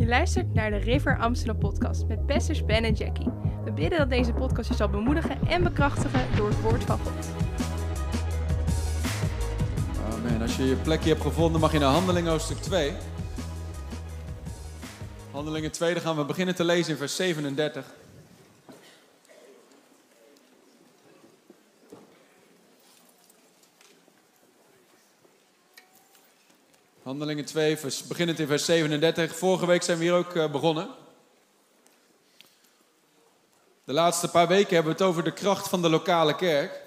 Je luistert naar de River Amsterdam podcast met pastors Ben en Jackie. We bidden dat deze podcast je zal bemoedigen en bekrachtigen door het woord van God. Amen. Als je je plekje hebt gevonden, mag je naar Handelingen hoofdstuk 2. Handelingen 2, dan gaan we beginnen te lezen in vers 37. Handelingen 2, vers, beginnend in vers 37. Vorige week zijn we hier ook uh, begonnen. De laatste paar weken hebben we het over de kracht van de lokale kerk.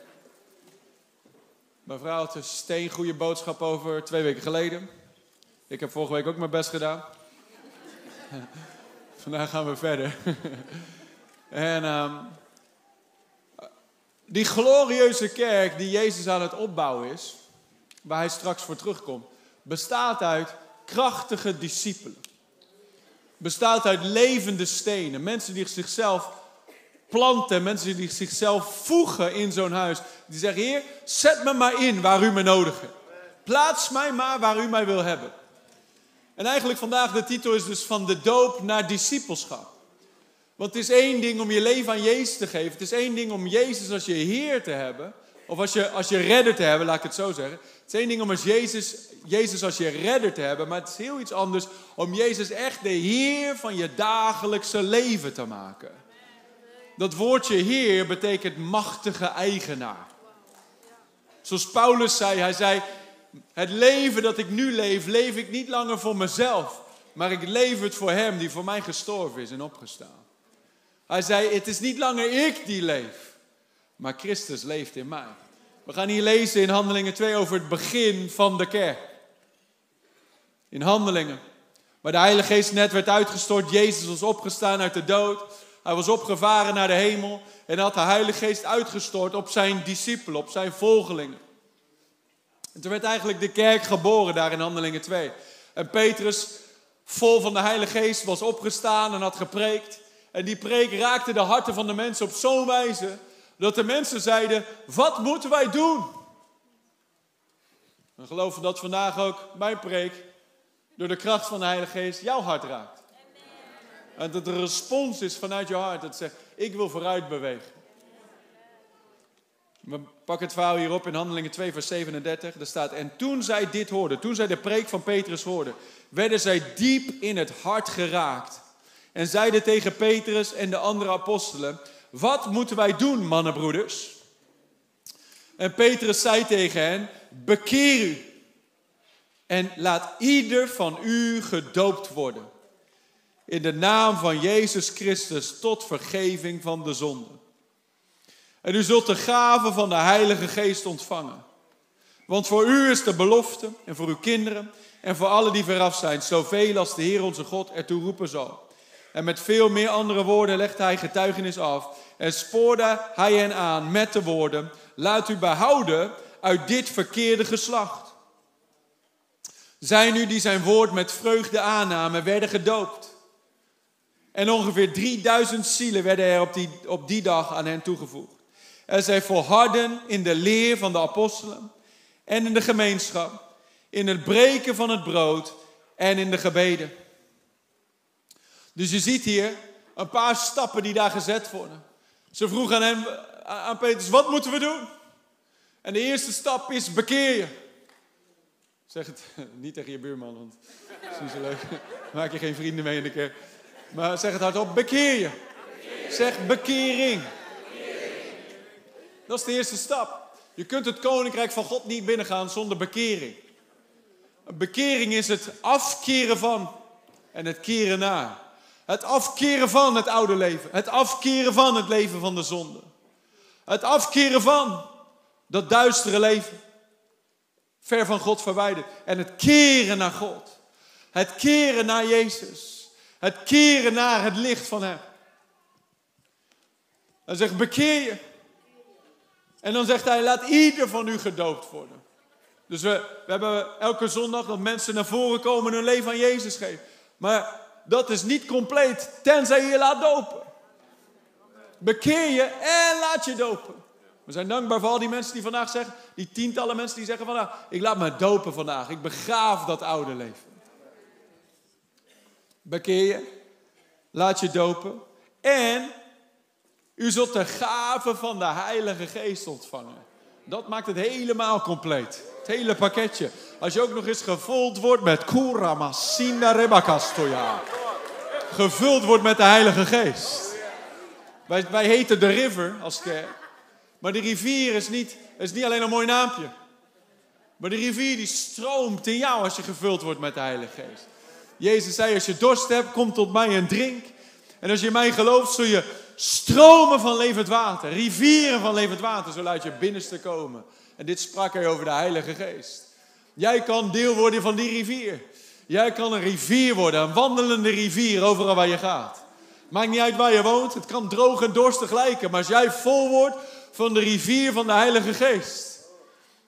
Mijn vrouw had een steengoede boodschap over twee weken geleden. Ik heb vorige week ook mijn best gedaan. Vandaag gaan we verder. en um, die glorieuze kerk die Jezus aan het opbouwen is, waar hij straks voor terugkomt, bestaat uit krachtige discipelen. Bestaat uit levende stenen. Mensen die zichzelf planten, mensen die zichzelf voegen in zo'n huis. Die zeggen, Heer, zet me maar in waar u me nodig hebt. Plaats mij maar waar u mij wil hebben. En eigenlijk vandaag de titel is dus van de doop naar discipelschap. Want het is één ding om je leven aan Jezus te geven. Het is één ding om Jezus als je Heer te hebben. Of als je, als je redder te hebben, laat ik het zo zeggen. Het is één ding om als Jezus, Jezus als je redder te hebben. Maar het is heel iets anders om Jezus echt de Heer van je dagelijkse leven te maken. Dat woordje Heer betekent machtige eigenaar. Zoals Paulus zei, hij zei, het leven dat ik nu leef, leef ik niet langer voor mezelf. Maar ik leef het voor Hem die voor mij gestorven is en opgestaan. Hij zei, het is niet langer ik die leef, maar Christus leeft in mij. We gaan hier lezen in Handelingen 2 over het begin van de kerk. In Handelingen, waar de Heilige Geest net werd uitgestort, Jezus was opgestaan uit de dood. Hij was opgevaren naar de hemel en had de Heilige Geest uitgestort op zijn discipelen, op zijn volgelingen. En toen werd eigenlijk de kerk geboren daar in Handelingen 2. En Petrus, vol van de Heilige Geest, was opgestaan en had gepreekt. En die preek raakte de harten van de mensen op zo'n wijze dat de mensen zeiden: Wat moeten wij doen? We geloven dat vandaag ook mijn preek door de kracht van de Heilige Geest jouw hart raakt. En dat de respons is vanuit je hart. Dat zegt, ik wil vooruit bewegen. We pakken het verhaal hierop in Handelingen 2 vers 37. Daar staat, en toen zij dit hoorden, toen zij de preek van Petrus hoorden, werden zij diep in het hart geraakt. En zeiden tegen Petrus en de andere apostelen, wat moeten wij doen, mannenbroeders? En Petrus zei tegen hen, bekeer u en laat ieder van u gedoopt worden in de naam van Jezus Christus tot vergeving van de zonde. En u zult de gave van de Heilige Geest ontvangen. Want voor u is de belofte en voor uw kinderen en voor alle die veraf zijn, zoveel als de Heer onze God ertoe roepen zal. En met veel meer andere woorden legt hij getuigenis af en spoorde hij hen aan met de woorden, laat u behouden uit dit verkeerde geslacht. Zij nu die zijn woord met vreugde aannamen, werden gedoopt. En ongeveer 3000 zielen werden er op die, op die dag aan hen toegevoegd. En zij volharden in de leer van de apostelen en in de gemeenschap, in het breken van het brood en in de gebeden. Dus je ziet hier een paar stappen die daar gezet worden. Ze vroegen aan hem, aan Petrus, wat moeten we doen? En de eerste stap is bekeer je. Zeg het niet tegen je buurman, want dat is niet zo leuk. Maak je geen vrienden mee in de kerk. Maar zeg het hardop, bekeer je. Zeg bekering. Dat is de eerste stap. Je kunt het koninkrijk van God niet binnengaan zonder bekering. Bekering is het afkeren van en het keren naar. Het afkeren van het oude leven. Het afkeren van het leven van de zonde. Het afkeren van dat duistere leven. Ver van God verwijderd. En het keren naar God. Het keren naar Jezus. Het keren naar het licht van Hem. Hij zegt, bekeer je. En dan zegt hij, laat ieder van u gedoopt worden. Dus we, we hebben elke zondag dat mensen naar voren komen en hun leven aan Jezus geven. Maar dat is niet compleet, tenzij je laat dopen. Bekeer je en laat je dopen. We zijn dankbaar voor al die mensen die vandaag zeggen, die tientallen mensen die zeggen vandaag, ik laat me dopen vandaag. Ik begraaf dat oude leven. Bekeer je. Laat je dopen. En u zult de gave van de Heilige Geest ontvangen. Dat maakt het helemaal compleet. Het hele pakketje. Als je ook nog eens gevuld wordt met Kura Masina Rebakastoya. Gevuld wordt met de Heilige Geest. Wij, wij heten de river als kerk. Maar de rivier is niet, is niet alleen een mooi naampje. Maar de rivier die stroomt in jou als je gevuld wordt met de Heilige Geest. Jezus zei, als je dorst hebt, kom tot mij en drink. En als je mij gelooft, zul je stromen van levend water, rivieren van levend water, zullen uit je binnenste komen. En dit sprak hij over de Heilige Geest. Jij kan deel worden van die rivier. Jij kan een rivier worden, een wandelende rivier overal waar je gaat. Maakt niet uit waar je woont, het kan droog en dorstig lijken, maar als jij vol wordt van de rivier van de Heilige Geest,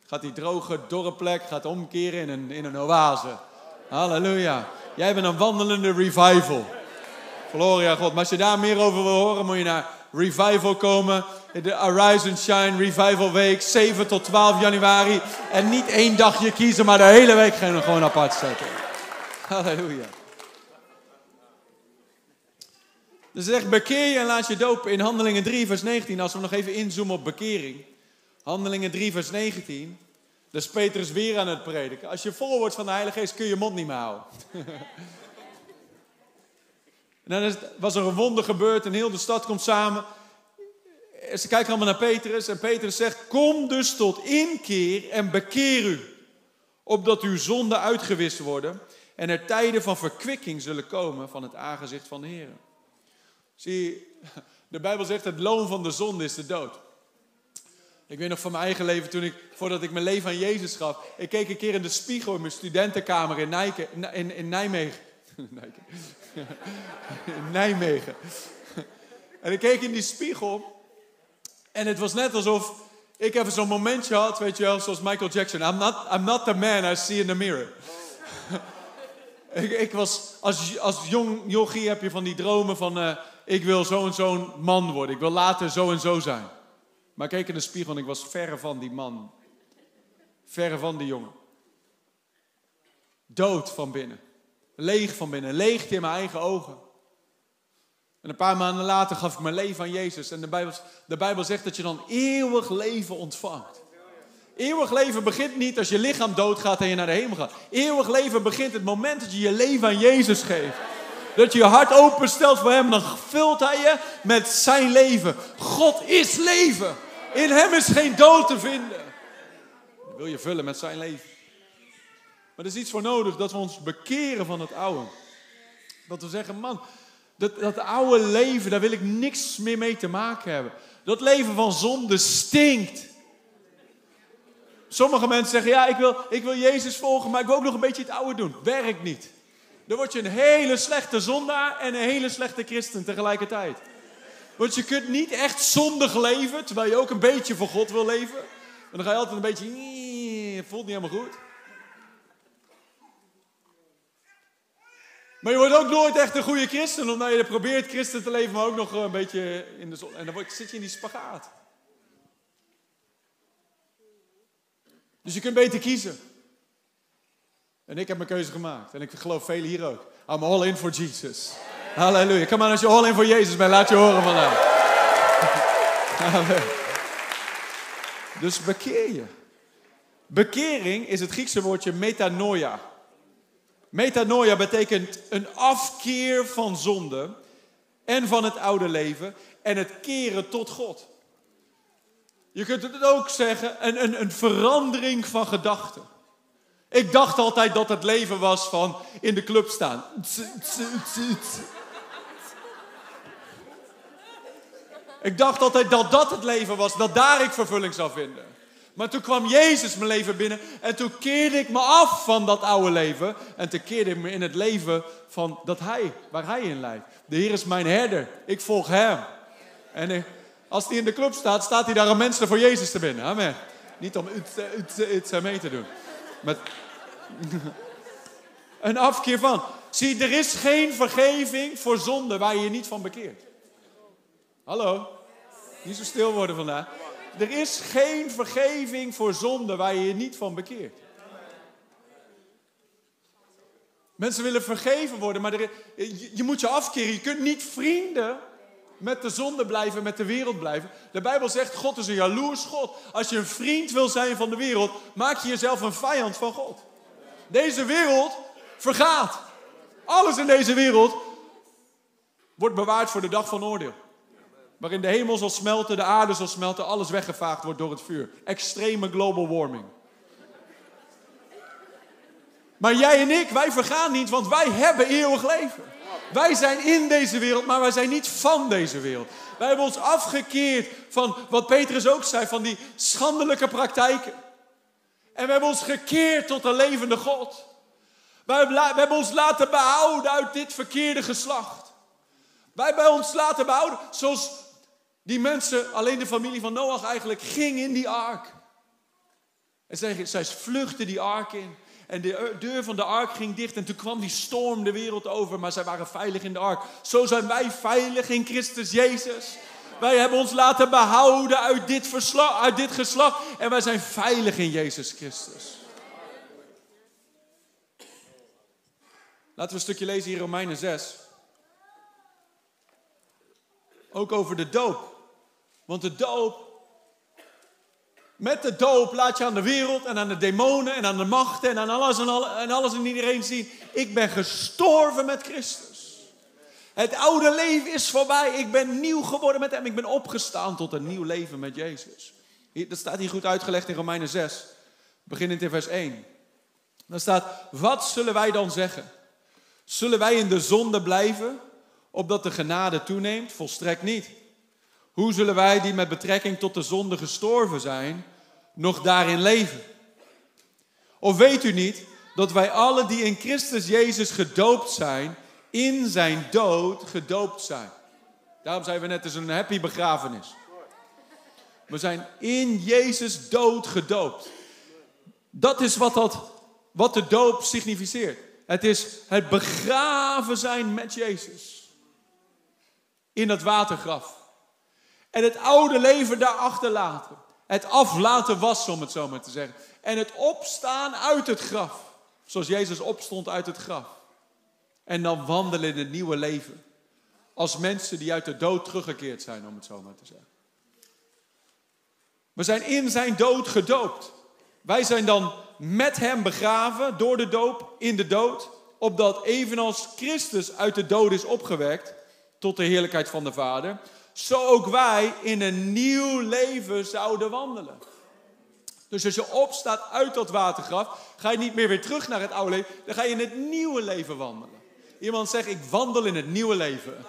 gaat die droge, dorre plek gaat omkeren in een, in een oase. Halleluja. Jij bent een wandelende revival. Gloria God. Maar als je daar meer over wil horen, moet je naar Revival komen. De Arise Shine Revival Week, 7 tot 12 januari. En niet één dagje kiezen, maar de hele week gaan we gewoon apart zetten. Halleluja. Dus zegt bekeer je en laat je dopen in Handelingen 3 vers 19. Als we nog even inzoomen op bekering. Handelingen 3 vers 19. Dus Petrus weer aan het prediken. Als je vol wordt van de Heilige Geest kun je je mond niet meer houden. En dan was er een wonder gebeurd en heel de stad komt samen. En ze kijken allemaal naar Petrus en Petrus zegt, kom dus tot inkeer en bekeer u. Opdat uw zonden uitgewist worden en er tijden van verkwikking zullen komen van het aangezicht van de Heer. Zie, de Bijbel zegt het loon van de zonde is de dood. Ik weet nog van mijn eigen leven, toen ik, voordat ik mijn leven aan Jezus gaf. Ik keek een keer in de spiegel in mijn studentenkamer in, Nijken, in, in Nijmegen. Nijmegen. En ik keek in die spiegel. En het was net alsof ik even zo'n momentje had, weet je wel, zoals Michael Jackson. I'm not, I'm not the man I see in the mirror. ik, ik, was, als, als jong jochie heb je van die dromen van, uh, ik wil zo en zo'n man worden. Ik wil later zo en zo zijn. Maar ik keek in de spiegel en ik was verre van die man. Verre van die jongen. Dood van binnen. Leeg van binnen, leegte in mijn eigen ogen. En een paar maanden later gaf ik mijn leven aan Jezus. En de Bijbel, de Bijbel zegt dat je dan eeuwig leven ontvangt. Eeuwig leven begint niet als je lichaam doodgaat en je naar de hemel gaat. Eeuwig leven begint het moment dat je je leven aan Jezus geeft. Dat je je hart openstelt voor Hem, dan vult Hij je met Zijn leven. God is leven. In Hem is geen dood te vinden. Wil je vullen met Zijn leven. Maar er is iets voor nodig dat we ons bekeren van het oude. Dat we zeggen, man, dat, dat oude leven, daar wil ik niks meer mee te maken hebben. Dat leven van zonde stinkt. Sommige mensen zeggen, ja, ik wil, ik wil Jezus volgen, maar ik wil ook nog een beetje het oude doen. Werkt niet. Dan word je een hele slechte zondaar en een hele slechte christen tegelijkertijd. Want je kunt niet echt zondig leven, terwijl je ook een beetje voor God wil leven. En dan ga je altijd een beetje, voelt niet helemaal goed. Maar je wordt ook nooit echt een goede christen, omdat je probeert christen te leven, maar ook nog een beetje in de zon. En dan zit je in die spagaat. Dus je kunt beter kiezen. En ik heb mijn keuze gemaakt. En ik geloof velen hier ook. I'm all in for Jesus. Halleluja. Kom maar, als je all in voor Jezus bent, laat je horen vandaag. Amen. Dus bekeer je. Bekering is het Griekse woordje metanoia. Metanoia betekent een afkeer van zonde en van het oude leven en het keren tot God. Je kunt het ook zeggen, een, een, verandering van gedachten. Ik dacht altijd dat het leven was van in de club staan. Ik dacht altijd dat dat het leven was, dat daar ik vervulling zou vinden. Maar toen kwam Jezus mijn leven binnen en toen keerde ik me af van dat oude leven. En toen keerde ik me in het leven van dat Hij, waar Hij in leidt. De Heer is mijn herder, ik volg Hem. En eh, als hij in de club staat, staat hij daar om mensen voor Jezus te binnen. Amen. Niet om iets mee te doen. Met een afkeer van. Zie, er is geen vergeving voor zonde waar je je niet van bekeert. Hallo? Niet zo stil worden vandaag. Er is geen vergeving voor zonde waar je je niet van bekeert. Mensen willen vergeven worden, maar er, je, je moet je afkeren. Je kunt niet vrienden met de zonde blijven, met de wereld blijven. De Bijbel zegt, God is een jaloers God. Als je een vriend wil zijn van de wereld, maak je jezelf een vijand van God. Deze wereld vergaat. Alles in deze wereld wordt bewaard voor de dag van oordeel. Waarin de hemel zal smelten, de aarde zal smelten, alles weggevaagd wordt door het vuur. Extreme global warming. Maar jij en ik, wij vergaan niet, want wij hebben eeuwig leven. Wij zijn in deze wereld, maar wij zijn niet van deze wereld. Wij hebben ons afgekeerd van wat Petrus ook zei, van die schandelijke praktijken. En we hebben ons gekeerd tot de levende God. Wij hebben ons laten behouden uit dit verkeerde geslacht. Wij hebben ons laten behouden zoals die mensen, alleen de familie van Noach eigenlijk, ging in die ark. En zij, zij vluchtten die ark in. En de deur van de ark ging dicht en toen kwam die storm de wereld over, maar zij waren veilig in de ark. Zo zijn wij veilig in Christus Jezus. Wij hebben ons laten behouden uit dit, uit dit geslacht en wij zijn veilig in Jezus Christus. Laten we een stukje lezen hier in Romeinen 6. Ook over de doop. Want de doop met de doop laat je aan de wereld en aan de demonen en aan de machten en aan alles en, en alles en iedereen zien. Ik ben gestorven met Christus. Het oude leven is voorbij. Ik ben nieuw geworden met hem. Ik ben opgestaan tot een nieuw leven met Jezus. Dat staat hier goed uitgelegd in Romeinen 6. Beginnend in vers 1. Dan staat, wat zullen wij dan zeggen? Zullen wij in de zonde blijven, opdat de genade toeneemt? Volstrekt niet. Hoe zullen wij die met betrekking tot de zonde gestorven zijn, nog daarin leven? Of weet u niet dat wij alle die in Christus Jezus gedoopt zijn, in zijn dood gedoopt zijn? Daarom zijn we net, is een happy begrafenis. We zijn in Jezus dood gedoopt. Dat is wat, dat, wat de doop significeert. Het is het begraven zijn met Jezus. In dat watergraf. En het oude leven daarachter laten. Het aflaten was, om het zo maar te zeggen. En het opstaan uit het graf. Zoals Jezus opstond uit het graf. En dan wandelen in het nieuwe leven. Als mensen die uit de dood teruggekeerd zijn, om het zo maar te zeggen. We zijn in zijn dood gedoopt. Wij zijn dan met hem begraven door de doop in de dood. Opdat evenals Christus uit de dood is opgewekt tot de heerlijkheid van de Vader zo ook wij in een nieuw leven zouden wandelen. Dus als je opstaat uit dat watergraf, ga je niet meer weer terug naar het oude leven, dan ga je in het nieuwe leven wandelen. Iemand zegt, ik wandel in het nieuwe leven.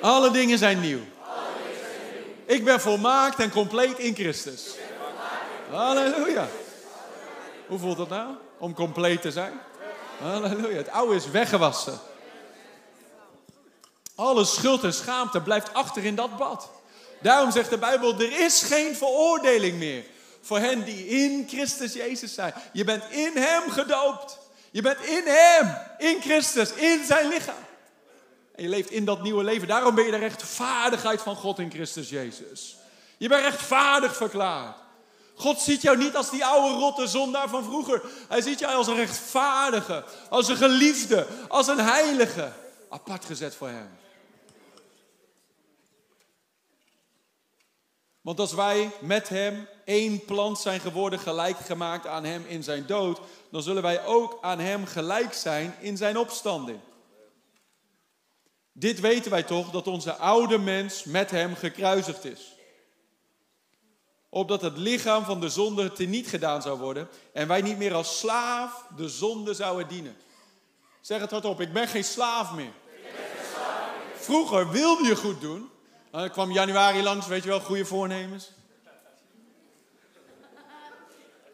Alle dingen zijn nieuw. Ik ben volmaakt en compleet in Christus. Halleluja. Hoe voelt dat nou? Om compleet te zijn? Halleluja. Het oude is weggewassen. Alle schuld en schaamte blijft achter in dat bad. Daarom zegt de Bijbel, er is geen veroordeling meer voor hen die in Christus Jezus zijn. Je bent in Hem gedoopt. Je bent in Hem, in Christus, in zijn lichaam. En je leeft in dat nieuwe leven. Daarom ben je de rechtvaardigheid van God in Christus Jezus. Je bent rechtvaardig verklaard. God ziet jou niet als die oude rotte zondaar van vroeger. Hij ziet jou als een rechtvaardige, als een geliefde, als een heilige. Apart gezet voor Hem. Want als wij met Hem één plant zijn geworden, gelijk gemaakt aan Hem in zijn dood, dan zullen wij ook aan Hem gelijk zijn in zijn opstanding. Dit weten wij toch, dat onze oude mens met Hem gekruisigd is. Opdat het lichaam van de zonde teniet gedaan zou worden en wij niet meer als slaaf de zonde zouden dienen. Zeg het hardop, ik ben geen slaaf meer. Vroeger wilde je goed doen, dan kwam januari langs, weet je wel, goede voornemens.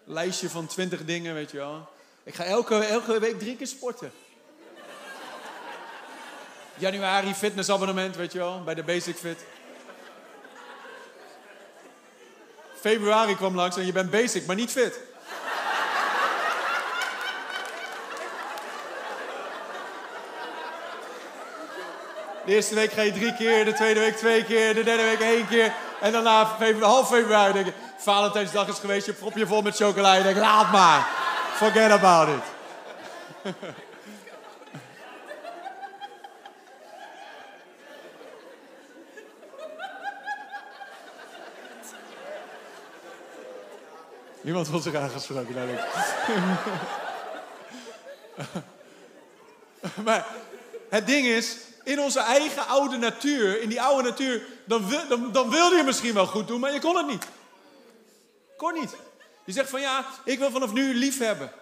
Lijstje van twintig dingen, weet je wel. Ik ga elke, elke week drie keer sporten. Januari fitnessabonnement, weet je wel, bij de Basic Fit. Februari kwam langs en je bent basic, maar niet fit. De eerste week ga je drie keer, de tweede week twee keer, de derde week één keer. En daarna half februari denk je, Valentijnsdag is geweest, je prop je vol met chocola. Je denkt, laat maar. Forget about it. Niemand wil zich aangesproken. Nou, maar het ding is, in onze eigen oude natuur, in die oude natuur, dan, wil, dan, dan wilde je misschien wel goed doen, maar je kon het niet. Kon niet. Je zegt van ja, ik wil vanaf nu lief hebben.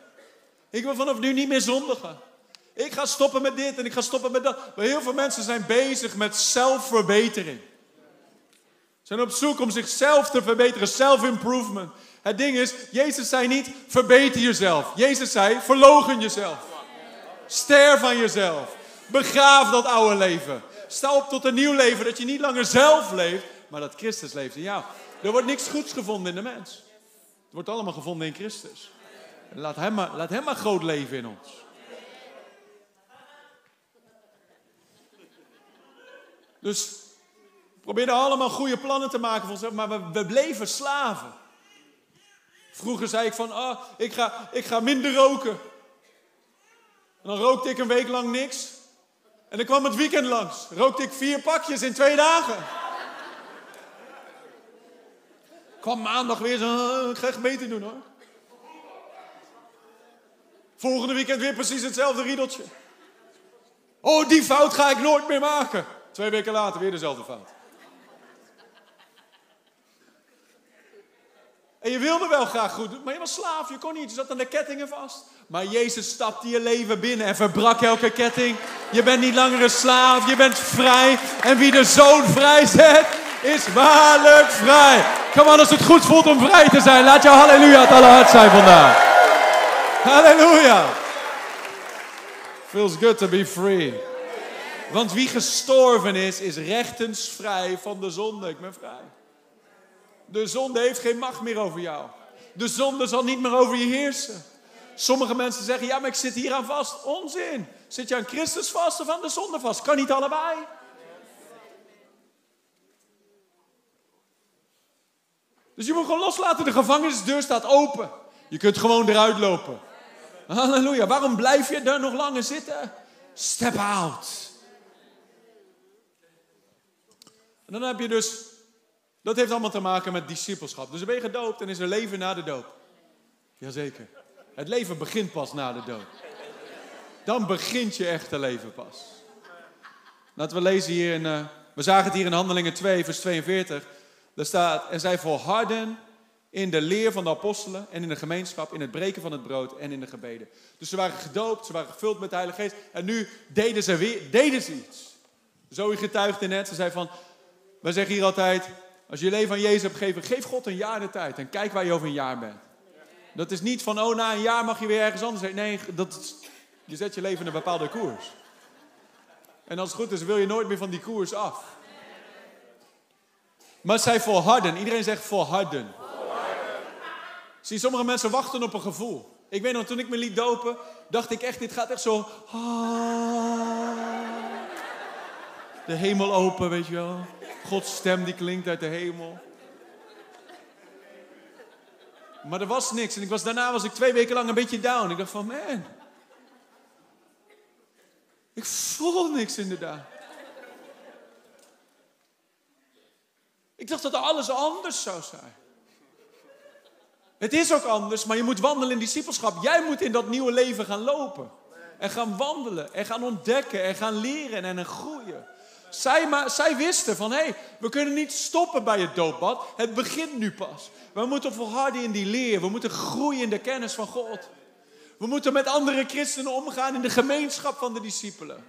Ik wil vanaf nu niet meer zondigen. Ik ga stoppen met dit en ik ga stoppen met dat. Maar heel veel mensen zijn bezig met zelfverbetering. Zijn op zoek om zichzelf te verbeteren, self-improvement. Het ding is, Jezus zei niet, verbeter jezelf. Jezus zei, verlogen jezelf. Sterf aan jezelf. Begraaf dat oude leven. Sta op tot een nieuw leven, dat je niet langer zelf leeft, maar dat Christus leeft in jou. Er wordt niks goeds gevonden in de mens. Het wordt allemaal gevonden in Christus. Laat hem maar, laat hem maar groot leven in ons. Dus we allemaal goede plannen te maken voor onszelf, maar we, we bleven slaven. Vroeger zei ik van, oh, ik, ga, ik ga minder roken. En dan rookte ik een week lang niks. En dan kwam het weekend langs. Rookte ik vier pakjes in twee dagen. Kwam maandag weer zo, ik ga echt beter doen hoor. Volgende weekend weer precies hetzelfde riedeltje. Oh, die fout ga ik nooit meer maken. Twee weken later weer dezelfde fout. En je wilde wel graag goed doen, maar je was slaaf, je kon niet. Je zat aan de kettingen vast. Maar Jezus stapte je leven binnen en verbrak elke ketting. Je bent niet langer een slaaf, je bent vrij. En wie de zoon vrij zet, is waarlijk vrij. Kom aan, als het goed voelt om vrij te zijn, laat jouw halleluja het allerhart zijn vandaag. Halleluja. Feels good to be free. Want wie gestorven is, is rechtens vrij van de zonde. Ik ben vrij. De zonde heeft geen macht meer over jou. De zonde zal niet meer over je heersen. Sommige mensen zeggen, ja, maar ik zit hier aan vast. Onzin. Zit je aan Christus vast of aan de zonde vast? Kan niet allebei. Dus je moet gewoon loslaten. De gevangenisdeur staat open. Je kunt gewoon eruit lopen. Halleluja. Waarom blijf je daar nog langer zitten? Step out. En dan heb je dus dat heeft allemaal te maken met discipelschap. Dus dan ben je gedoopt en is er leven na de doop. Jazeker. Het leven begint pas na de doop. Dan begint je echte leven pas. Laten we lezen hier in, uh, we zagen het hier in Handelingen 2, vers 42. Daar staat, en zij volharden in de leer van de apostelen en in de gemeenschap, in het breken van het brood en in de gebeden. Dus ze waren gedoopt, ze waren gevuld met de Heilige Geest en nu deden ze, weer, deden ze iets. Zoe getuigde net, ze zei van, wij zeggen hier altijd, als je je leven aan Jezus hebt gegeven, geef God een jaar de tijd en kijk waar je over een jaar bent. Dat is niet van, oh na een jaar mag je weer ergens anders heen. Nee, dat je zet je leven in een bepaalde koers. En als het goed is, wil je nooit meer van die koers af. Maar zij volharden. Iedereen zegt volharden. volharden. Zie, sommige mensen wachten op een gevoel. Ik weet nog, toen ik me liet dopen, dacht ik echt, dit gaat echt zo... Ah, de hemel open, weet je wel. Gods stem die klinkt uit de hemel. Maar er was niks. En ik was, daarna was ik twee weken lang een beetje down. Ik dacht van, man. Ik voel niks inderdaad. Ik dacht dat alles anders zou zijn. Het is ook anders, maar je moet wandelen in discipelschap. Jij moet in dat nieuwe leven gaan lopen. En gaan wandelen. En gaan ontdekken. En gaan leren en groeien. Zij, wisten van, hé, hey, we kunnen niet stoppen bij het doopbad. Het begint nu pas. We moeten volharden in die leer. We moeten groeien in de kennis van God. We moeten met andere christenen omgaan in de gemeenschap van de discipelen.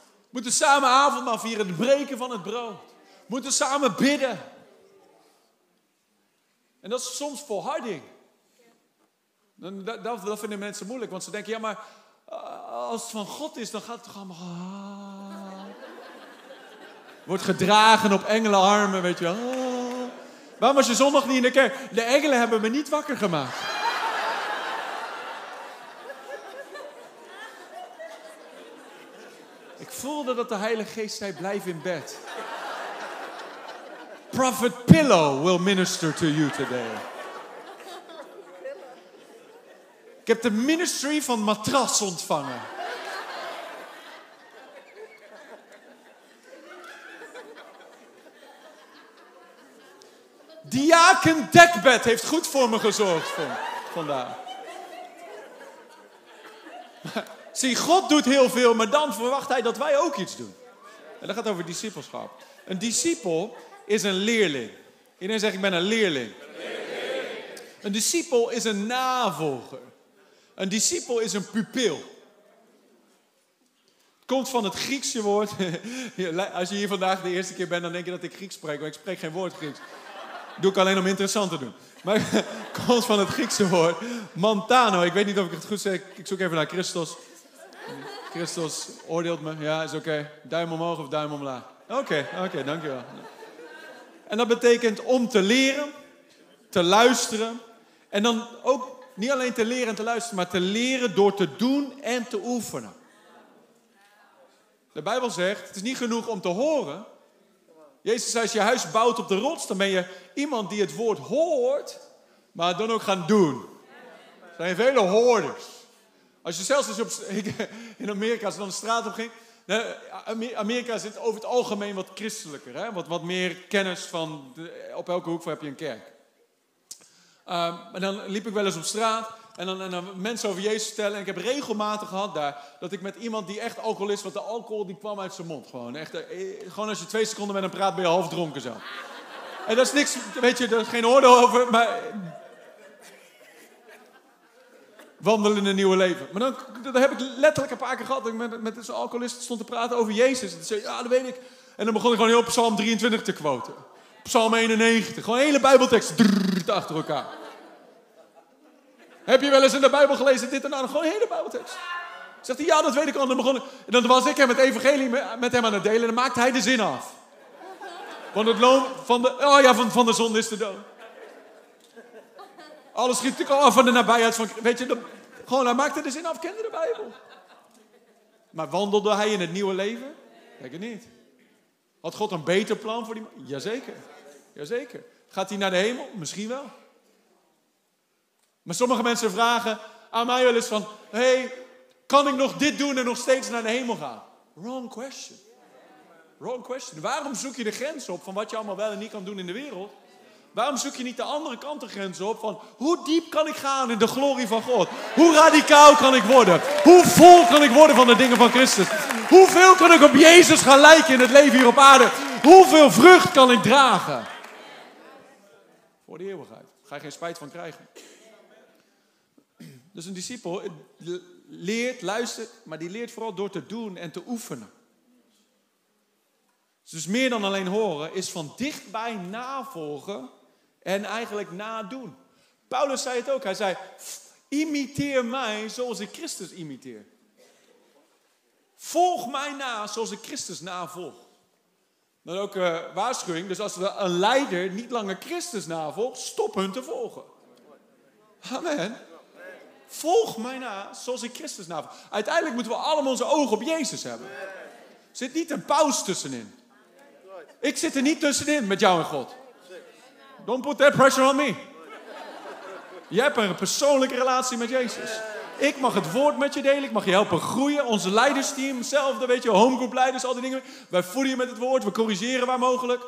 We moeten samen avondmaal vieren, het breken van het brood. We moeten samen bidden. En dat is soms volharding. Dat, dat, dat vinden mensen moeilijk, want ze denken, ja maar eh, als het van God is, dan gaat het toch allemaal... Wordt gedragen op engelenarmen, weet je wel. Oh. Waarom was je zondag niet in de kerk? De engelen hebben me niet wakker gemaakt. Ik voelde dat de Heilige Geest zei: blijf in bed. Prophet Pillow will minister to you today. Ik heb de ministry van matras ontvangen. Diaken Dekbed heeft goed voor me gezorgd van, vandaag. Zie, God doet heel veel, maar dan verwacht hij dat wij ook iets doen. En dat gaat over discipelschap. Een discipel is een leerling. Iedereen zegt, ik ben een leerling. Een discipel is een navolger. Een discipel is een pupil. Het komt van het Griekse woord. Als je hier vandaag de eerste keer bent, dan denk je dat ik Grieks spreek. Maar ik spreek geen woord Grieks. Doe ik alleen om interessant te doen. Maar komt van het Griekse woord mantano. Ik weet niet of ik het goed zeg. Ik zoek even naar Christus. Christus oordeelt me. Ja, is oké. Duim omhoog of duim omlaag. Oké, oké, dankjewel. En dat betekent om te leren, te luisteren. En dan ook niet alleen te leren en te luisteren, maar te leren door te doen en te oefenen. De Bijbel zegt, het is niet genoeg om te horen. Jezus zei, als je huis bouwt op de rots, dan ben je iemand die het woord hoort, maar dan ook gaan doen. Er zijn vele hoorders. Als je zelfs op, in Amerika, als dan de straat op ging. Amerika zit over het algemeen wat christelijker. Hè? Wat, wat meer kennis van, op elke hoek heb je een kerk. Um, en dan liep ik wel eens op straat en dan, en dan mensen over Jezus vertellen. En ik heb regelmatig gehad daar dat ik met iemand die echt alcoholist was, de alcohol die kwam uit zijn mond. Gewoon, echt, eh, gewoon als je twee seconden met hem praat, ben je half dronken zo. En dat is niks, weet je, er is geen oordeel over, maar wandelen in een nieuwe leven. Maar dan, dat heb ik letterlijk een paar keer gehad. Dat ik met, met zo'n alcoholist stond te praten over Jezus. En zei, ja, dat weet ik. En dan begon ik gewoon heel Psalm 23 te quoten. Psalm 91. Gewoon hele Bijbeltekst achter elkaar. Heb je wel eens in de Bijbel gelezen dit en dat? Gewoon een hele Bijbeltekst. Zegt hij, ja, dat weet ik al. Dan, begon, en dan was ik hem het evangelie met hem aan het delen. En dan maakte hij de zin af. Want het loon van de, oh ja, van, van de zon is de dood. Alles schiet natuurlijk af van de nabijheid van, weet je, gewoon hij maakte de zin af, kende de Bijbel. Maar wandelde hij in het nieuwe leven? Denk het niet. Had God een beter plan voor die man? Jazeker. Jazeker. Gaat hij naar de hemel? Misschien wel. Maar sommige mensen vragen aan mij wel eens van... hey, kan ik nog dit doen en nog steeds naar de hemel gaan? Wrong question. Wrong question. Waarom zoek je de grens op van wat je allemaal wel en niet kan doen in de wereld? Waarom zoek je niet de andere kant de grens op van hoe diep kan ik gaan in de glorie van God? Hoe radicaal kan ik worden? Hoe vol kan ik worden van de dingen van Christus? Hoeveel kan ik op Jezus gaan lijken in het leven hier op aarde? Hoeveel vrucht kan ik dragen? Voor de eeuwigheid. Ga je geen spijt van krijgen. Dus een discipel leert, luistert, maar die leert vooral door te doen en te oefenen. Dus meer dan alleen horen is van dichtbij navolgen en eigenlijk nadoen. Paulus zei het ook. Hij zei: Imiteer mij zoals ik Christus imiteer. Volg mij na zoals ik Christus navolg. Dan ook uh, waarschuwing. Dus als een leider niet langer Christus navolgt, stop hun te volgen. Amen. Volg mij na zoals ik Christus navolg. Uiteindelijk moeten we allemaal onze ogen op Jezus hebben. Er zit niet een pauze tussenin. Ik zit er niet tussenin met jou en God. Don't put that pressure on me. Je hebt een persoonlijke relatie met Jezus. Ik mag het woord met je delen. Ik mag je helpen groeien. Onze leidersteam, hetzelfde, weet je, homegroep leiders, al die dingen. Wij voeden je met het woord. We corrigeren waar mogelijk.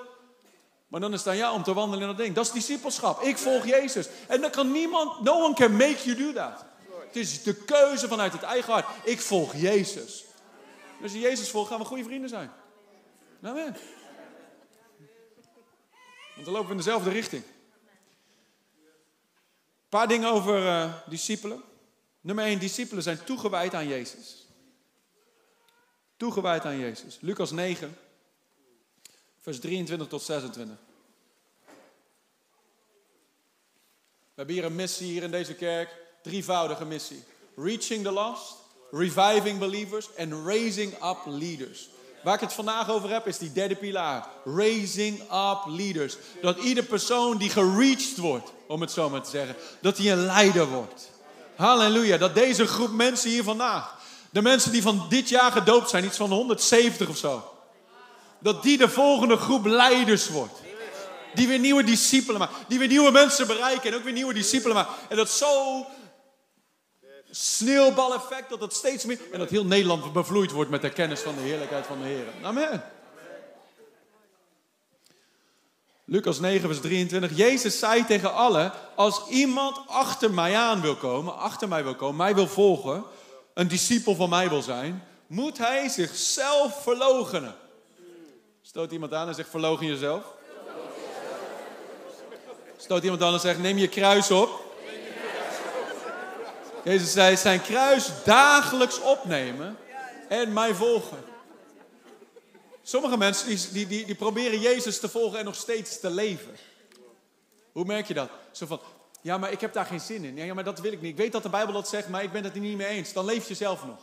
Maar dan is het aan jou om te wandelen in dat ding. Dat is discipelschap. Ik volg Jezus. En dan kan niemand, no one can make you do that. Het is de keuze vanuit het eigen hart. Ik volg Jezus. als je Jezus volgt, gaan we goede vrienden zijn. Amen. Want dan lopen we in dezelfde richting. Een paar dingen over uh, discipelen. Nummer 1, discipelen zijn toegewijd aan Jezus. Toegewijd aan Jezus. Lucas 9, vers 23 tot 26. We hebben hier een missie hier in deze kerk. Drievoudige missie. Reaching the lost, reviving believers en raising up leaders. Waar ik het vandaag over heb, is die derde pilaar. Raising up leaders. Dat ieder persoon die gereached wordt, om het zo maar te zeggen, dat hij een leider wordt. Halleluja. Dat deze groep mensen hier vandaag, de mensen die van dit jaar gedoopt zijn, iets van 170 of zo, dat die de volgende groep leiders wordt. Die weer nieuwe discipelen maken. Die weer nieuwe mensen bereiken en ook weer nieuwe discipelen maken. En dat zo sneeuwbaleffect, dat het steeds meer... En dat heel Nederland bevloeid wordt met de kennis van de heerlijkheid van de Heer. Amen. Lucas 9, vers 23. Jezus zei tegen allen, als iemand achter mij aan wil komen, achter mij wil komen, mij wil volgen, een discipel van mij wil zijn, moet hij zichzelf verloochenen. Stoot iemand aan en zegt verlogen jezelf. Stoot iemand aan en zegt neem je kruis op. Jezus zei zijn kruis dagelijks opnemen en mij volgen. Sommige mensen die, die, die, proberen Jezus te volgen en nog steeds te leven. Hoe merk je dat? Zo van, ja, maar ik heb daar geen zin in. Ja, maar dat wil ik niet. Ik weet dat de Bijbel dat zegt, maar ik ben het er niet mee eens. Dan leef je zelf nog.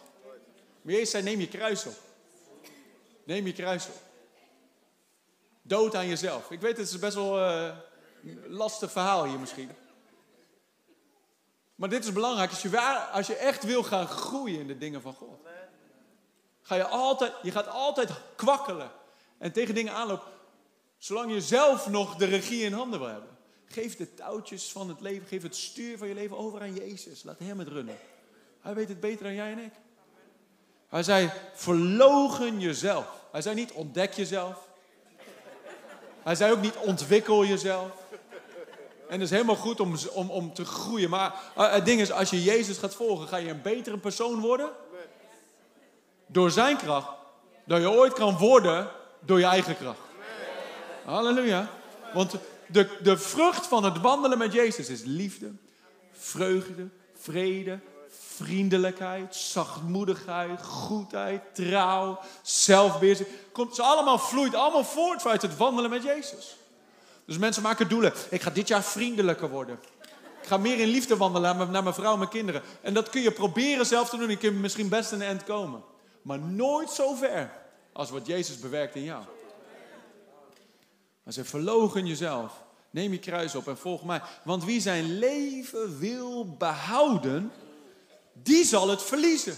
Maar Jezus zei, neem je kruis op. Neem je kruis op. Dood aan jezelf. Ik weet, het is best wel uh, een lastig verhaal hier misschien. Maar dit is belangrijk. Als je, als je echt wil gaan groeien in de dingen van God. Ga je altijd, je gaat altijd kwakkelen. En tegen dingen aanlopen. Zolang je zelf nog de regie in handen wil hebben. Geef de touwtjes van het leven, geef het stuur van je leven over aan Jezus. Laat hem het runnen. Hij weet het beter dan jij en ik. Hij zei, verlogen jezelf. Hij zei niet, ontdek jezelf. Hij zei ook niet, ontwikkel jezelf. En het is helemaal goed om, om, om te groeien. Maar eh, het ding is, als je Jezus gaat volgen, ga je een betere persoon worden. Door zijn kracht. Dan je ooit kan worden door je eigen kracht. Halleluja. Want de, de vrucht van het wandelen met Jezus is liefde, vreugde, vrede, vriendelijkheid, zachtmoedigheid, goedheid, trouw, zelfbeheersing. Komt ze allemaal vloeit allemaal voort uit het wandelen met Jezus. Dus mensen maken doelen. Ik ga dit jaar vriendelijker worden. Ik ga meer in liefde wandelen naar mijn vrouw en mijn kinderen. En dat kun je proberen zelf te doen. Je kunt misschien best de eind komen. Maar nooit zo ver als wat Jezus bewerkt in jou. Hij zegt, verlogen jezelf. Neem je kruis op en volg mij. Want wie zijn leven wil behouden, die zal het verliezen.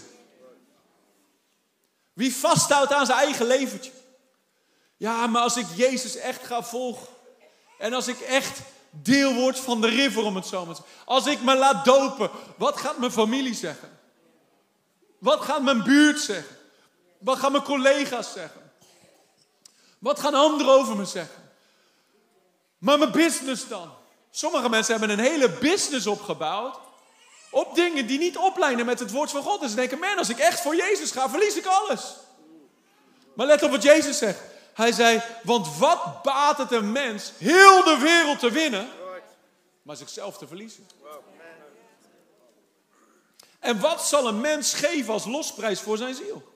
Wie vasthoudt aan zijn eigen leventje. Ja, maar als ik Jezus echt ga volgen. En als ik echt deel word van de river, om het zo maar te zeggen. Als ik me laat dopen, wat gaat mijn familie zeggen? Wat gaat mijn buurt zeggen? Wat gaan mijn collega's zeggen? Wat gaan anderen over me zeggen? Maar mijn business dan? Sommige mensen hebben een hele business opgebouwd op dingen die niet oplijnen met het woord van God. En ze denken, man, als ik echt voor Jezus ga, verlies ik alles. Maar let op wat Jezus zegt. Hij zei, want wat baat het een mens heel de wereld te winnen, maar zichzelf te verliezen? En wat zal een mens geven als losprijs voor zijn ziel?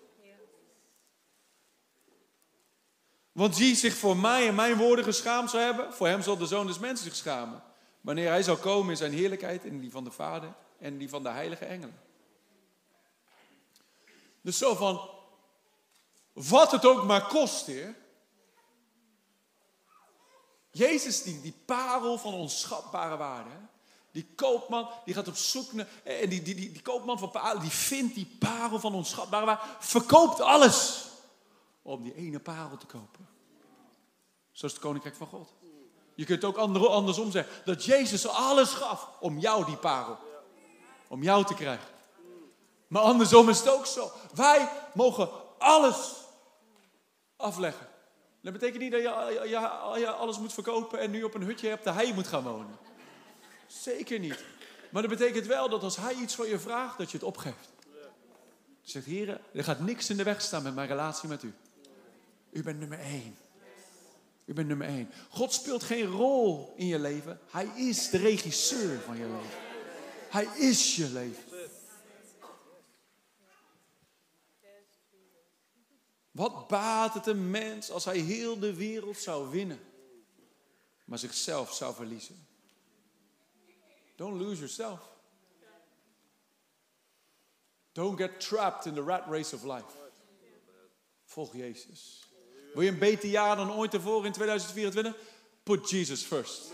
Want wie zich voor mij en mijn woorden geschaamd zou hebben, voor hem zal de zoon des mensen zich schamen. Wanneer hij zal komen in zijn heerlijkheid, in die van de Vader en die van de heilige engelen. Dus zo van, wat het ook maar kost, heer. Jezus, die, die parel van onschatbare waarde. Die koopman, die gaat op zoek naar, en die, die, die, die koopman van parel, die vindt die parel van onschatbare waarde, verkoopt alles om die ene parel te kopen. Zo is het koninkrijk van God. Je kunt ook andersom zeggen. Dat Jezus alles gaf om jou die parel. Om jou te krijgen. Maar andersom is het ook zo. Wij mogen alles afleggen. Dat betekent niet dat je, je, alles moet verkopen en nu op een hutje hebt de hij moet gaan wonen. Zeker niet. Maar dat betekent wel dat als hij iets van je vraagt, dat je het opgeeft. Je zegt, heren, er gaat niks in de weg staan met mijn relatie met u. U bent nummer één. U bent nummer één. God speelt geen rol in je leven. Hij is de regisseur van je leven. Hij is je leven. Wat baat het een mens als hij heel de wereld zou winnen, maar zichzelf zou verliezen? Don't lose yourself. Don't get trapped in the rat race of life. Volg Jezus. Wil je een beter jaar dan ooit tevoren in 2024? Put Jesus first.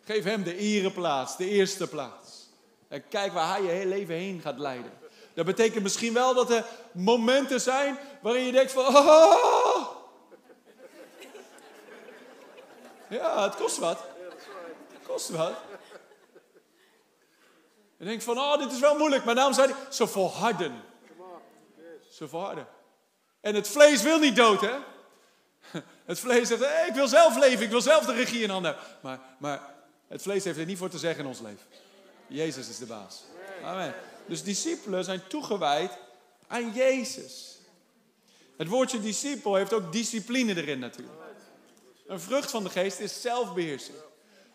Geef hem de ereplaats, de eerste plaats. En kijk waar hij je hele leven heen gaat leiden. Dat betekent misschien wel dat er momenten zijn waarin je denkt van... Oh. Ja, het kost wat. Het kost wat. En denk van, oh, dit is wel moeilijk. Maar daarom zei hij, ze volharden. Ze volharden. En het vlees wil niet dood, hè? Het vlees zegt, ik wil zelf leven, ik wil zelf de regie in handen. Maar, maar het vlees heeft er niet voor te zeggen in ons leven. Jezus is de baas. Amen. Dus discipelen zijn toegewijd aan Jezus. Het woordje discipel heeft ook discipline erin natuurlijk. Een vrucht van de geest is zelfbeheersing.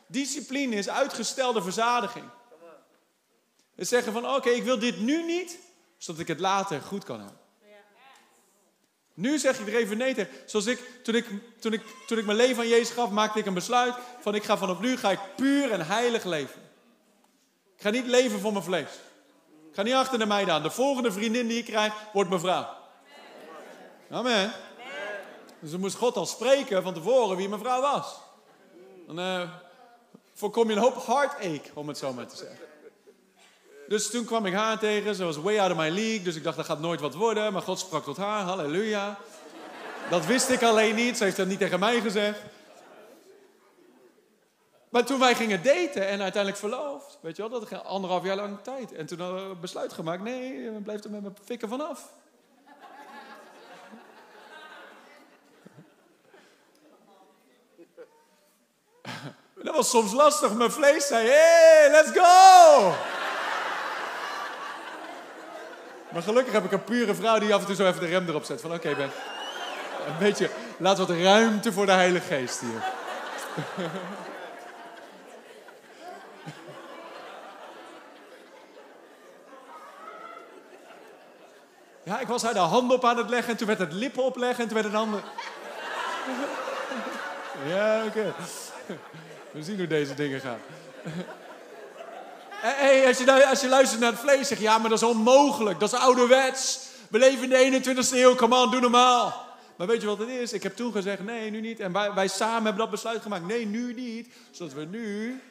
Discipline is uitgestelde verzadiging. Het zeggen van oké, ik wil dit nu niet, zodat ik het later goed kan hebben. Nu zeg ik er even nee tegen. Zoals ik toen, ik, toen, ik, toen ik mijn leven aan Jezus gaf, maakte ik een besluit van ik ga vanaf nu ga ik puur en heilig leven. Ik ga niet leven voor mijn vlees. Ga niet achter de meiden aan. De volgende vriendin die ik krijg, wordt mijn vrouw. Amen. Dus dan moest God al spreken van tevoren wie mijn vrouw was. Dan uh, voorkom je een hoop heartache, om het zo maar te zeggen. Dus toen kwam ik haar tegen. Ze was way out of my league. Dus ik dacht, dat gaat nooit wat worden. Maar God sprak tot haar. Halleluja. Dat wist ik alleen niet. Ze heeft dat niet tegen mij gezegd. Maar toen wij gingen daten en uiteindelijk verloofd. Weet je wel, dat ging anderhalf jaar lang tijd. En toen hadden we besluit gemaakt. Nee, we blijft er met mijn fikken vanaf. Dat was soms lastig. Mijn vlees zei, hey, let's go! Maar gelukkig heb ik een pure vrouw die af en toe zo even de rem erop zet. Van oké, Ben. Een beetje, laat wat ruimte voor de Heilige Geest hier. Ja, ik was haar de hand op aan het leggen en toen werd het lippen opleggen en toen werd het handen. Ja, oké. We zien hoe deze dingen gaan. Hey, als, je, als je luistert naar het vlees, zeg ja, maar dat is onmogelijk. Dat is ouderwets. We leven in de 21ste eeuw, come on, doe normaal. Maar weet je wat het is? Ik heb toen gezegd, nee, nu niet. En wij, wij samen hebben dat besluit gemaakt. Nee, nu niet. Zodat we nu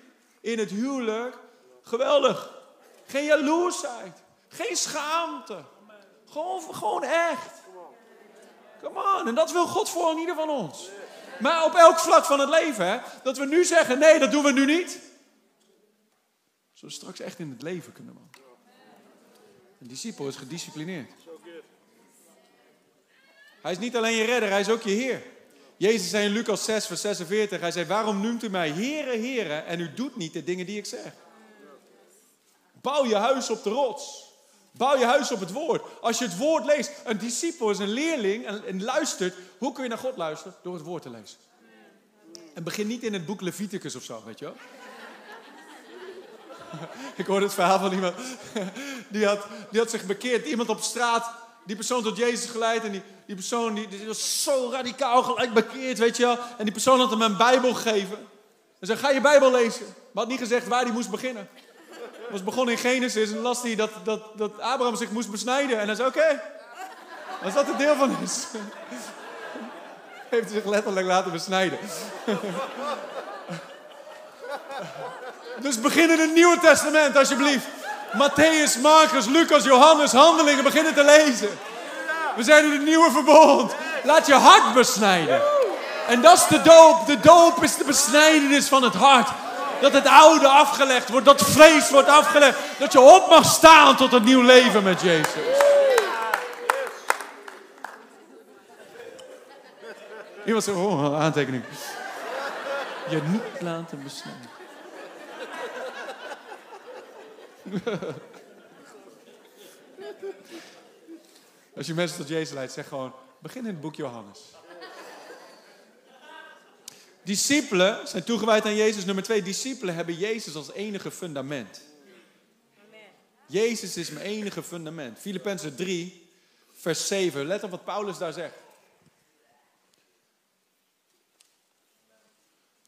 in het huwelijk, geweldig, geen jaloersheid, geen schaamte. Gewoon, gewoon echt. Come on. En dat wil God voor in ieder van ons. Maar op elk vlak van het leven, hè, dat we nu zeggen, nee, dat doen we nu niet. Zodat we straks echt in het leven kunnen man. Een discipel is gedisciplineerd. Hij is niet alleen je redder, hij is ook je Heer. Jezus zei in Lucas 6, vers 46, hij zei, waarom noemt u mij Heere, Heere en u doet niet de dingen die ik zeg? Bouw je huis op de rots. Bouw je huis op het woord. Als je het woord leest, een discipel is een leerling en, en luistert. Hoe kun je naar God luisteren? Door het woord te lezen. En begin niet in het boek Leviticus of zo, weet je wel. Ik hoorde het verhaal van iemand. Die had, die had zich bekeerd. Iemand op straat. Die persoon tot Jezus geleid. En die, die persoon die, was zo radicaal gelijk bekeerd, weet je wel. En die persoon had hem een Bijbel gegeven. En zei, ga je Bijbel lezen. Maar had niet gezegd waar hij moest beginnen. Was begonnen in Genesis en las hij dat, dat, dat Abraham zich moest besnijden. En hij zei, oké. Als dat het deel van is. Heeft hij zich letterlijk laten besnijden. Dus begin in het Nieuwe Testament, alsjeblieft. Matthäus, Marcus, Lucas, Johannes, Handelingen, beginnen te lezen. We zijn in het nieuwe verbond. Laat je hart besnijden. En dat is de doop. De doop is de besnijdenis van het hart. Dat het oude afgelegd wordt, dat vlees wordt afgelegd. Dat je op mag staan tot een nieuw leven met Jezus. Iemand zegt, oh, aantekening. Je niet laten besnijden. Als je mensen tot Jezus leidt, zeg gewoon, begin in het boek Johannes. Discipelen zijn toegewijd aan Jezus. Nummer twee, discipelen hebben Jezus als enige fundament. Jezus is mijn enige fundament. Filippenzen 3, vers 7. Let op wat Paulus daar zegt.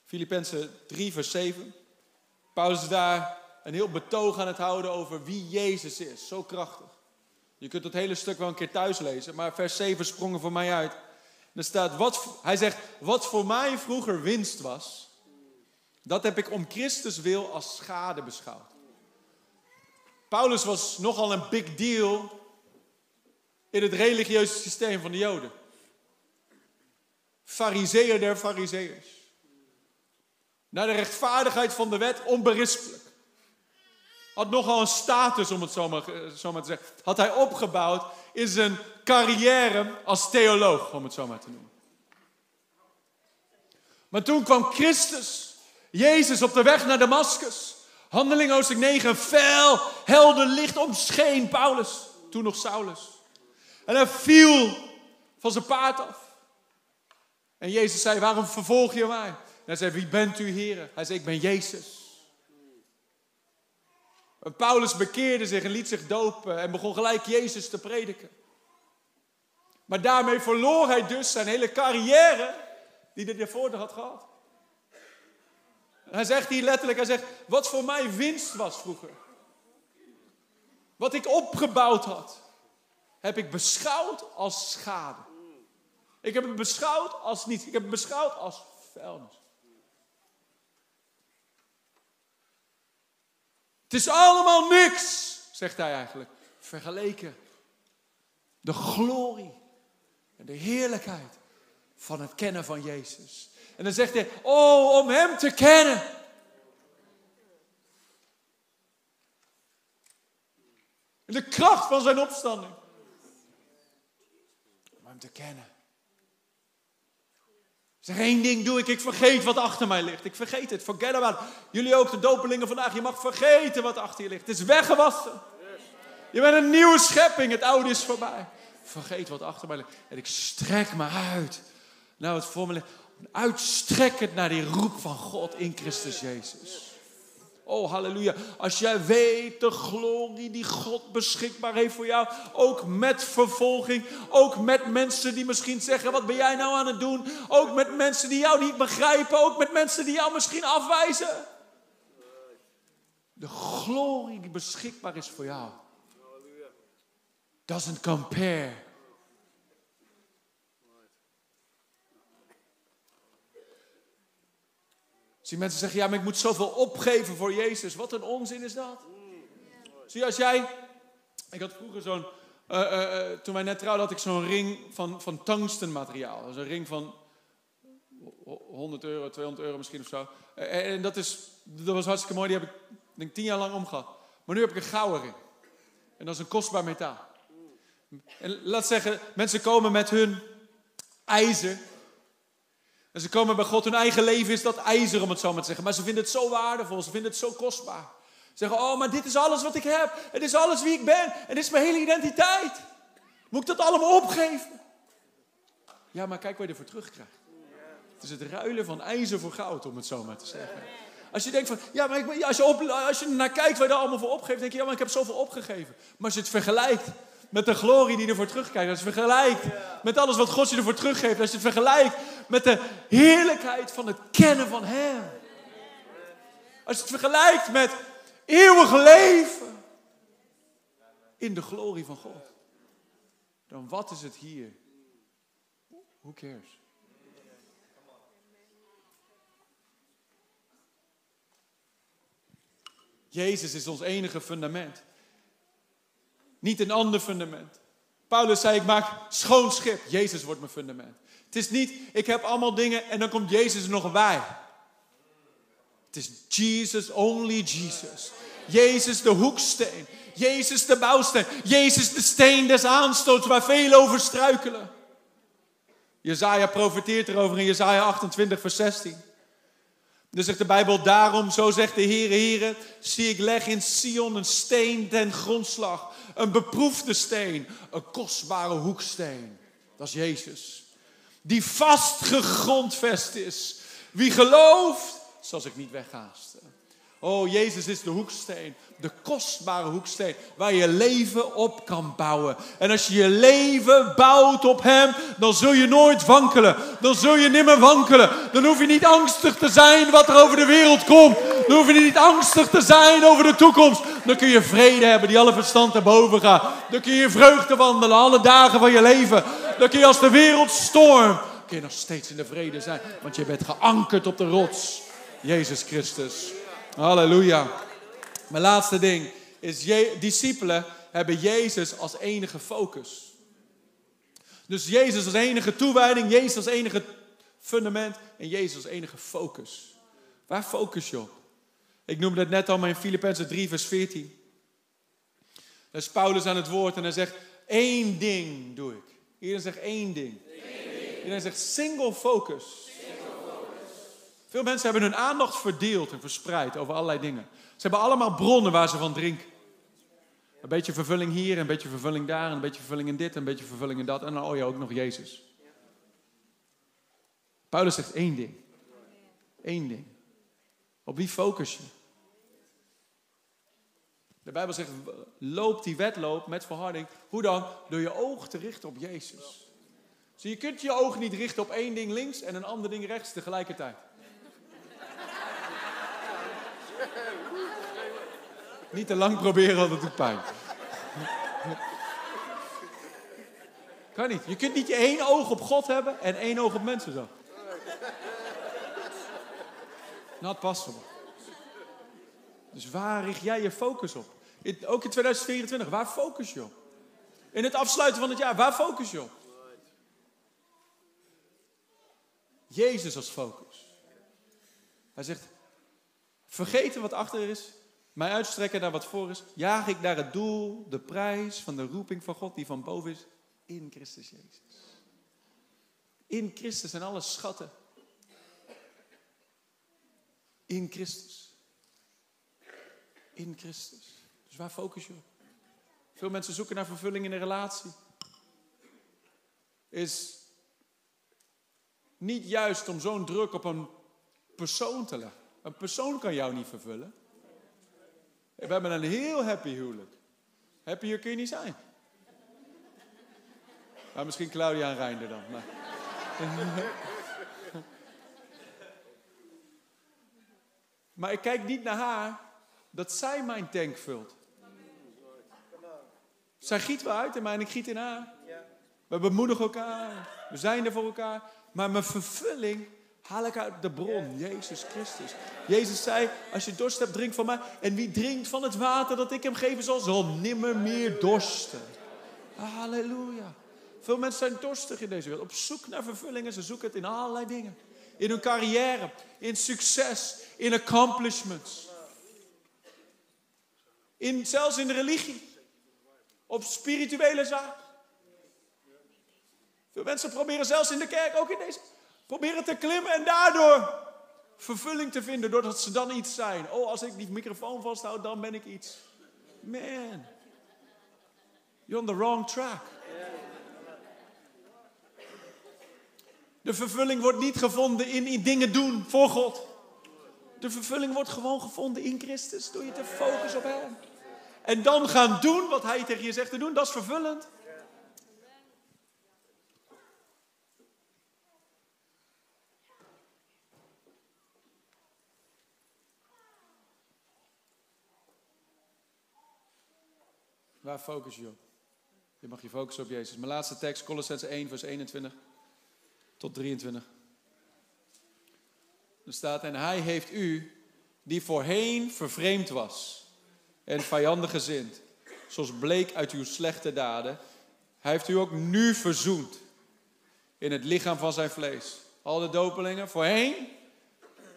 Filippenzen 3, vers 7. Paulus is daar een heel betoog aan het houden over wie Jezus is. Zo krachtig. Je kunt het hele stuk wel een keer thuis lezen, maar vers 7 sprong er voor mij uit. Wat, hij zegt, wat voor mij vroeger winst was, dat heb ik om Christus wil als schade beschouwd. Paulus was nogal een big deal in het religieuze systeem van de Joden. Fariseer der Fariseërs. Naar de rechtvaardigheid van de wet onberispelijk. had nogal een status, om het zo maar, eh, zo maar te zeggen, had hij opgebouwd in zijn carrière als theoloog, om het zo maar te noemen. Maar toen kwam Christus, Jezus, op de weg naar Damascus. Handeling hoofdstuk 9, fel, helder licht omscheen Paulus, toen nog Saulus. En hij viel van zijn paard af. En Jezus zei, waarom vervolg je mij? Hij zei, wie bent u, heren? Hij zei, ik ben Jezus. Paulus bekeerde zich en liet zich dopen en begon gelijk Jezus te prediken. Maar daarmee verloor hij dus zijn hele carrière die hij ervoor had gehad. Hij zegt hier letterlijk, hij zegt, wat voor mij winst was vroeger. Wat ik opgebouwd had, heb ik beschouwd als schade. Ik heb het beschouwd als niets. Ik heb het beschouwd als vuilnis. Het is allemaal niks, zegt hij eigenlijk, vergeleken. De glorie en de heerlijkheid van het kennen van Jezus. En dan zegt hij, oh, om Hem te kennen. En de kracht van zijn opstanding. Om Hem te kennen. Zeg ding doe ik, ik vergeet wat achter mij ligt. Ik vergeet het, forget about it. Jullie ook, de dopelingen vandaag, je mag vergeten wat achter je ligt. Het is weggewassen. Je bent een nieuwe schepping, het oude is voorbij. Vergeet wat achter mij ligt. En ik strek me uit. Nou, het voor me ligt. Uitstrekkend naar die roep van God in Christus Jezus. Oh, halleluja. Als jij weet de glorie die God beschikbaar heeft voor jou. Ook met vervolging. Ook met mensen die misschien zeggen, wat ben jij nou aan het doen? Ook met mensen die jou niet begrijpen. Ook met mensen die jou misschien afwijzen. De glorie die beschikbaar is voor jou. Doesn't compare. Zie mensen zeggen, ja, maar ik moet zoveel opgeven voor Jezus. Wat een onzin is dat? Zie, als jij... Ik had vroeger zo'n... Uh, uh, uh, toen wij net trouwden had ik zo'n ring van, van tungstenmateriaal. Dat is een ring van 100 euro, 200 euro misschien of zo. en dat, is, dat was hartstikke mooi. Die heb ik denk tien jaar lang omgehad. Maar nu heb ik een gouden ring. En dat is een kostbaar metaal. En laat zeggen, mensen komen met hun ijzer en ze komen bij God, hun eigen leven is dat ijzer om het zo maar te zeggen. Maar ze vinden het zo waardevol, ze vinden het zo kostbaar. Ze zeggen, oh, maar dit is alles wat ik heb. Het is alles wie ik ben. En dit is mijn hele identiteit. Moet ik dat allemaal opgeven? Ja, maar kijk waar je ervoor terugkrijgt. Het is het ruilen van ijzer voor goud, om het zo maar te zeggen. Als je denkt van, ja, maar ik, als, je als je naar kijkt waar je er allemaal voor opgeeft, denk je, ja, maar ik heb zoveel opgegeven. Maar als je het vergelijkt met de glorie die ervoor terugkijkt. Als je vergelijkt met alles wat God je ervoor teruggeeft. Als je het vergelijkt met de heerlijkheid van het kennen van Hem. Als je het vergelijkt met eeuwig leven in de glorie van God. Dan wat is het hier? Who cares? Jezus is ons enige fundament. Niet een ander fundament. Paulus zei, ik maak schoon schip. Jezus wordt mijn fundament. Het is niet, ik heb allemaal dingen en dan komt Jezus nog bij. Het is Jesus, only Jesus. Jezus de hoeksteen. Jezus de bouwsteen. Jezus de steen des aanstoots waar velen over struikelen. Jezaja profeteert erover in Jezaja 28 vers 16. Dus zegt de Bijbel, daarom, zo zegt de Heere, Heere, zie ik leg in Sion een steen ten grondslag een beproefde steen, een kostbare hoeksteen. Dat is Jezus. Die vast gegrondvest is. Wie gelooft, zal zich niet weghaasten. Oh, Jezus is de hoeksteen, de kostbare hoeksteen, waar je leven op kan bouwen. En als je je leven bouwt op Hem, dan zul je nooit wankelen. Dan zul je nimmer wankelen. Dan hoef je niet angstig te zijn wat er over de wereld komt. Dan hoef je niet angstig te zijn over de toekomst. Dan kun je vrede hebben die alle verstand erboven gaat. Dan kun je vreugde wandelen alle dagen van je leven. Dan kun je als de wereld stormt, kun je nog steeds in de vrede zijn. Want je bent geankerd op de rots, Jezus Christus. Halleluja. Mijn laatste ding is, je, discipelen hebben Jezus als enige focus. Dus Jezus als enige toewijding, Jezus als enige fundament en Jezus als enige focus. Waar focus je op? Ik noemde het net al, maar in Filippenzen 3, vers 14. Daar is Paulus aan het woord en hij zegt, één ding doe ik. Iedereen zegt één ding. Iedereen zegt single focus. Veel mensen hebben hun aandacht verdeeld en verspreid over allerlei dingen. Ze hebben allemaal bronnen waar ze van drinken. Een beetje vervulling hier, een beetje vervulling daar, een beetje vervulling in dit, een beetje vervulling in dat. En dan oh ja, ook nog Jezus. Paulus zegt één ding. Eén ding. Op wie focus je? De Bijbel zegt, loop die wedloop met verharding. Hoe dan? Door je oog te richten op Jezus. Dus je kunt je oog niet richten op één ding links en een ander ding rechts tegelijkertijd. Niet te lang proberen, want doet pijn. Kan niet. Je kunt niet je één oog op God hebben en één oog op mensen zo. Not possible. Dus waar richt jij je focus op? ook in 2024, waar focus je op? In het afsluiten van het jaar, waar focus je op? Jezus als focus. Hij zegt, vergeten wat achter is, mij uitstrekken naar wat voor is, jaag ik naar het doel, de prijs van de roeping van God die van boven is, in Christus Jezus. In Christus en alle schatten. In Christus. In Christus. Dus waar focus je op? Veel mensen zoeken naar vervulling in een relatie. Is niet juist om zo'n druk op een persoon te leggen. Een persoon kan jou niet vervullen. We hebben een heel happy huwelijk. Happier kun je niet zijn. Nou, misschien Claudia en Reinder dan. Maar. maar ik kijk niet naar haar dat zij mijn tank vult. Zij giet wel uit in mij en ik giet in haar. We bemoedigen elkaar. We zijn er voor elkaar. Maar mijn vervulling haal ik uit de bron, Jezus Christus. Jezus zei, als je dorst hebt, drink van mij. En wie drinkt van het water dat ik hem geven zal, zal nimmer meer dorsten. Halleluja. Veel mensen zijn dorstig in deze wereld. Op zoek naar vervullingen. Ze zoeken het in allerlei dingen. In hun carrière, in succes, in accomplishments. In, zelfs in de religie. Op spirituele zaken. Veel mensen proberen zelfs in de kerk, ook in deze, proberen te klimmen en daardoor vervulling te vinden, doordat ze dan iets zijn. Oh, als ik die microfoon vasthoud, dan ben ik iets. Man, you're on the wrong track. De vervulling wordt niet gevonden in, in dingen doen voor God. De vervulling wordt gewoon gevonden in Christus door je te focussen op Hem. En dan gaan doen wat Hij tegen je zegt te doen, dat is vervullend. Waar focus je op? Je mag je focussen op Jezus. Mijn laatste tekst, Colossens 1, vers 21 tot 23. Er staat, en hij heeft u, die voorheen vervreemd was en vijandig gezind, zoals bleek uit uw slechte daden, hij heeft u ook nu verzoend in het lichaam van zijn vlees. Al de dopelingen, voorheen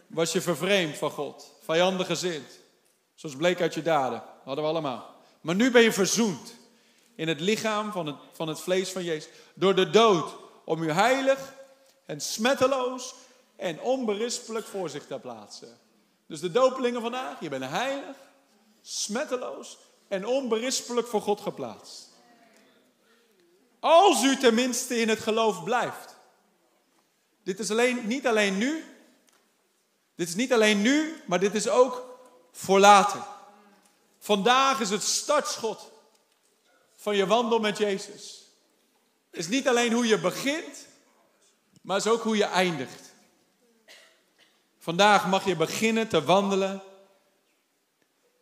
was je vervreemd van God, vijandig gezind, zoals bleek uit je daden, hadden we allemaal. Maar nu ben je verzoend in het lichaam van het, van het vlees van Jezus, door de dood, om u heilig en smetteloos en onberispelijk voor zich te plaatsen. Dus de dopelingen vandaag, je bent heilig, smetteloos en onberispelijk voor God geplaatst. Als u tenminste in het geloof blijft. Dit is alleen, niet alleen nu. Dit is niet alleen nu, maar dit is ook voor later. Vandaag is het startschot van je wandel met Jezus. Is niet alleen hoe je begint, maar is ook hoe je eindigt. Vandaag mag je beginnen te wandelen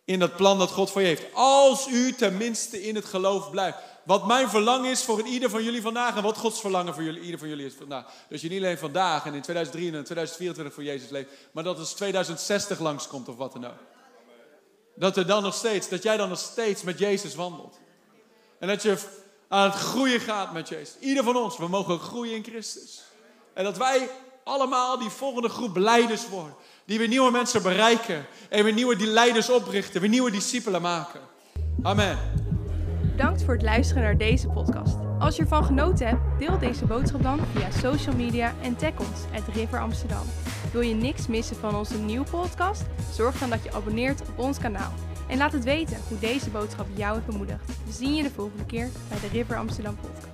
in dat plan dat God voor je heeft. Als u tenminste in het geloof blijft. Wat mijn verlangen is voor ieder van jullie vandaag en wat Gods verlangen voor jullie, ieder van jullie is vandaag. Dus je niet alleen vandaag en in 2023 en 2024 voor Jezus leeft, maar dat het 2060 langskomt of wat dan ook. Dat er dan nog steeds, dat jij dan nog steeds met Jezus wandelt. En dat je aan het groeien gaat met Jezus. Ieder van ons, we mogen groeien in Christus. En dat wij allemaal die volgende groep leiders worden. Die weer nieuwe mensen bereiken. En weer nieuwe die leiders oprichten. Weer nieuwe discipelen maken. Amen. Bedankt voor het luisteren naar deze podcast. Als je ervan genoten hebt, deel deze boodschap dan via social media en tag ons at River Amsterdam. Wil je niks missen van onze nieuwe podcast? Zorg dan dat je abonneert op ons kanaal. En laat het weten hoe deze boodschap jou heeft bemoedigd. We zien je de volgende keer bij de River Amsterdam podcast.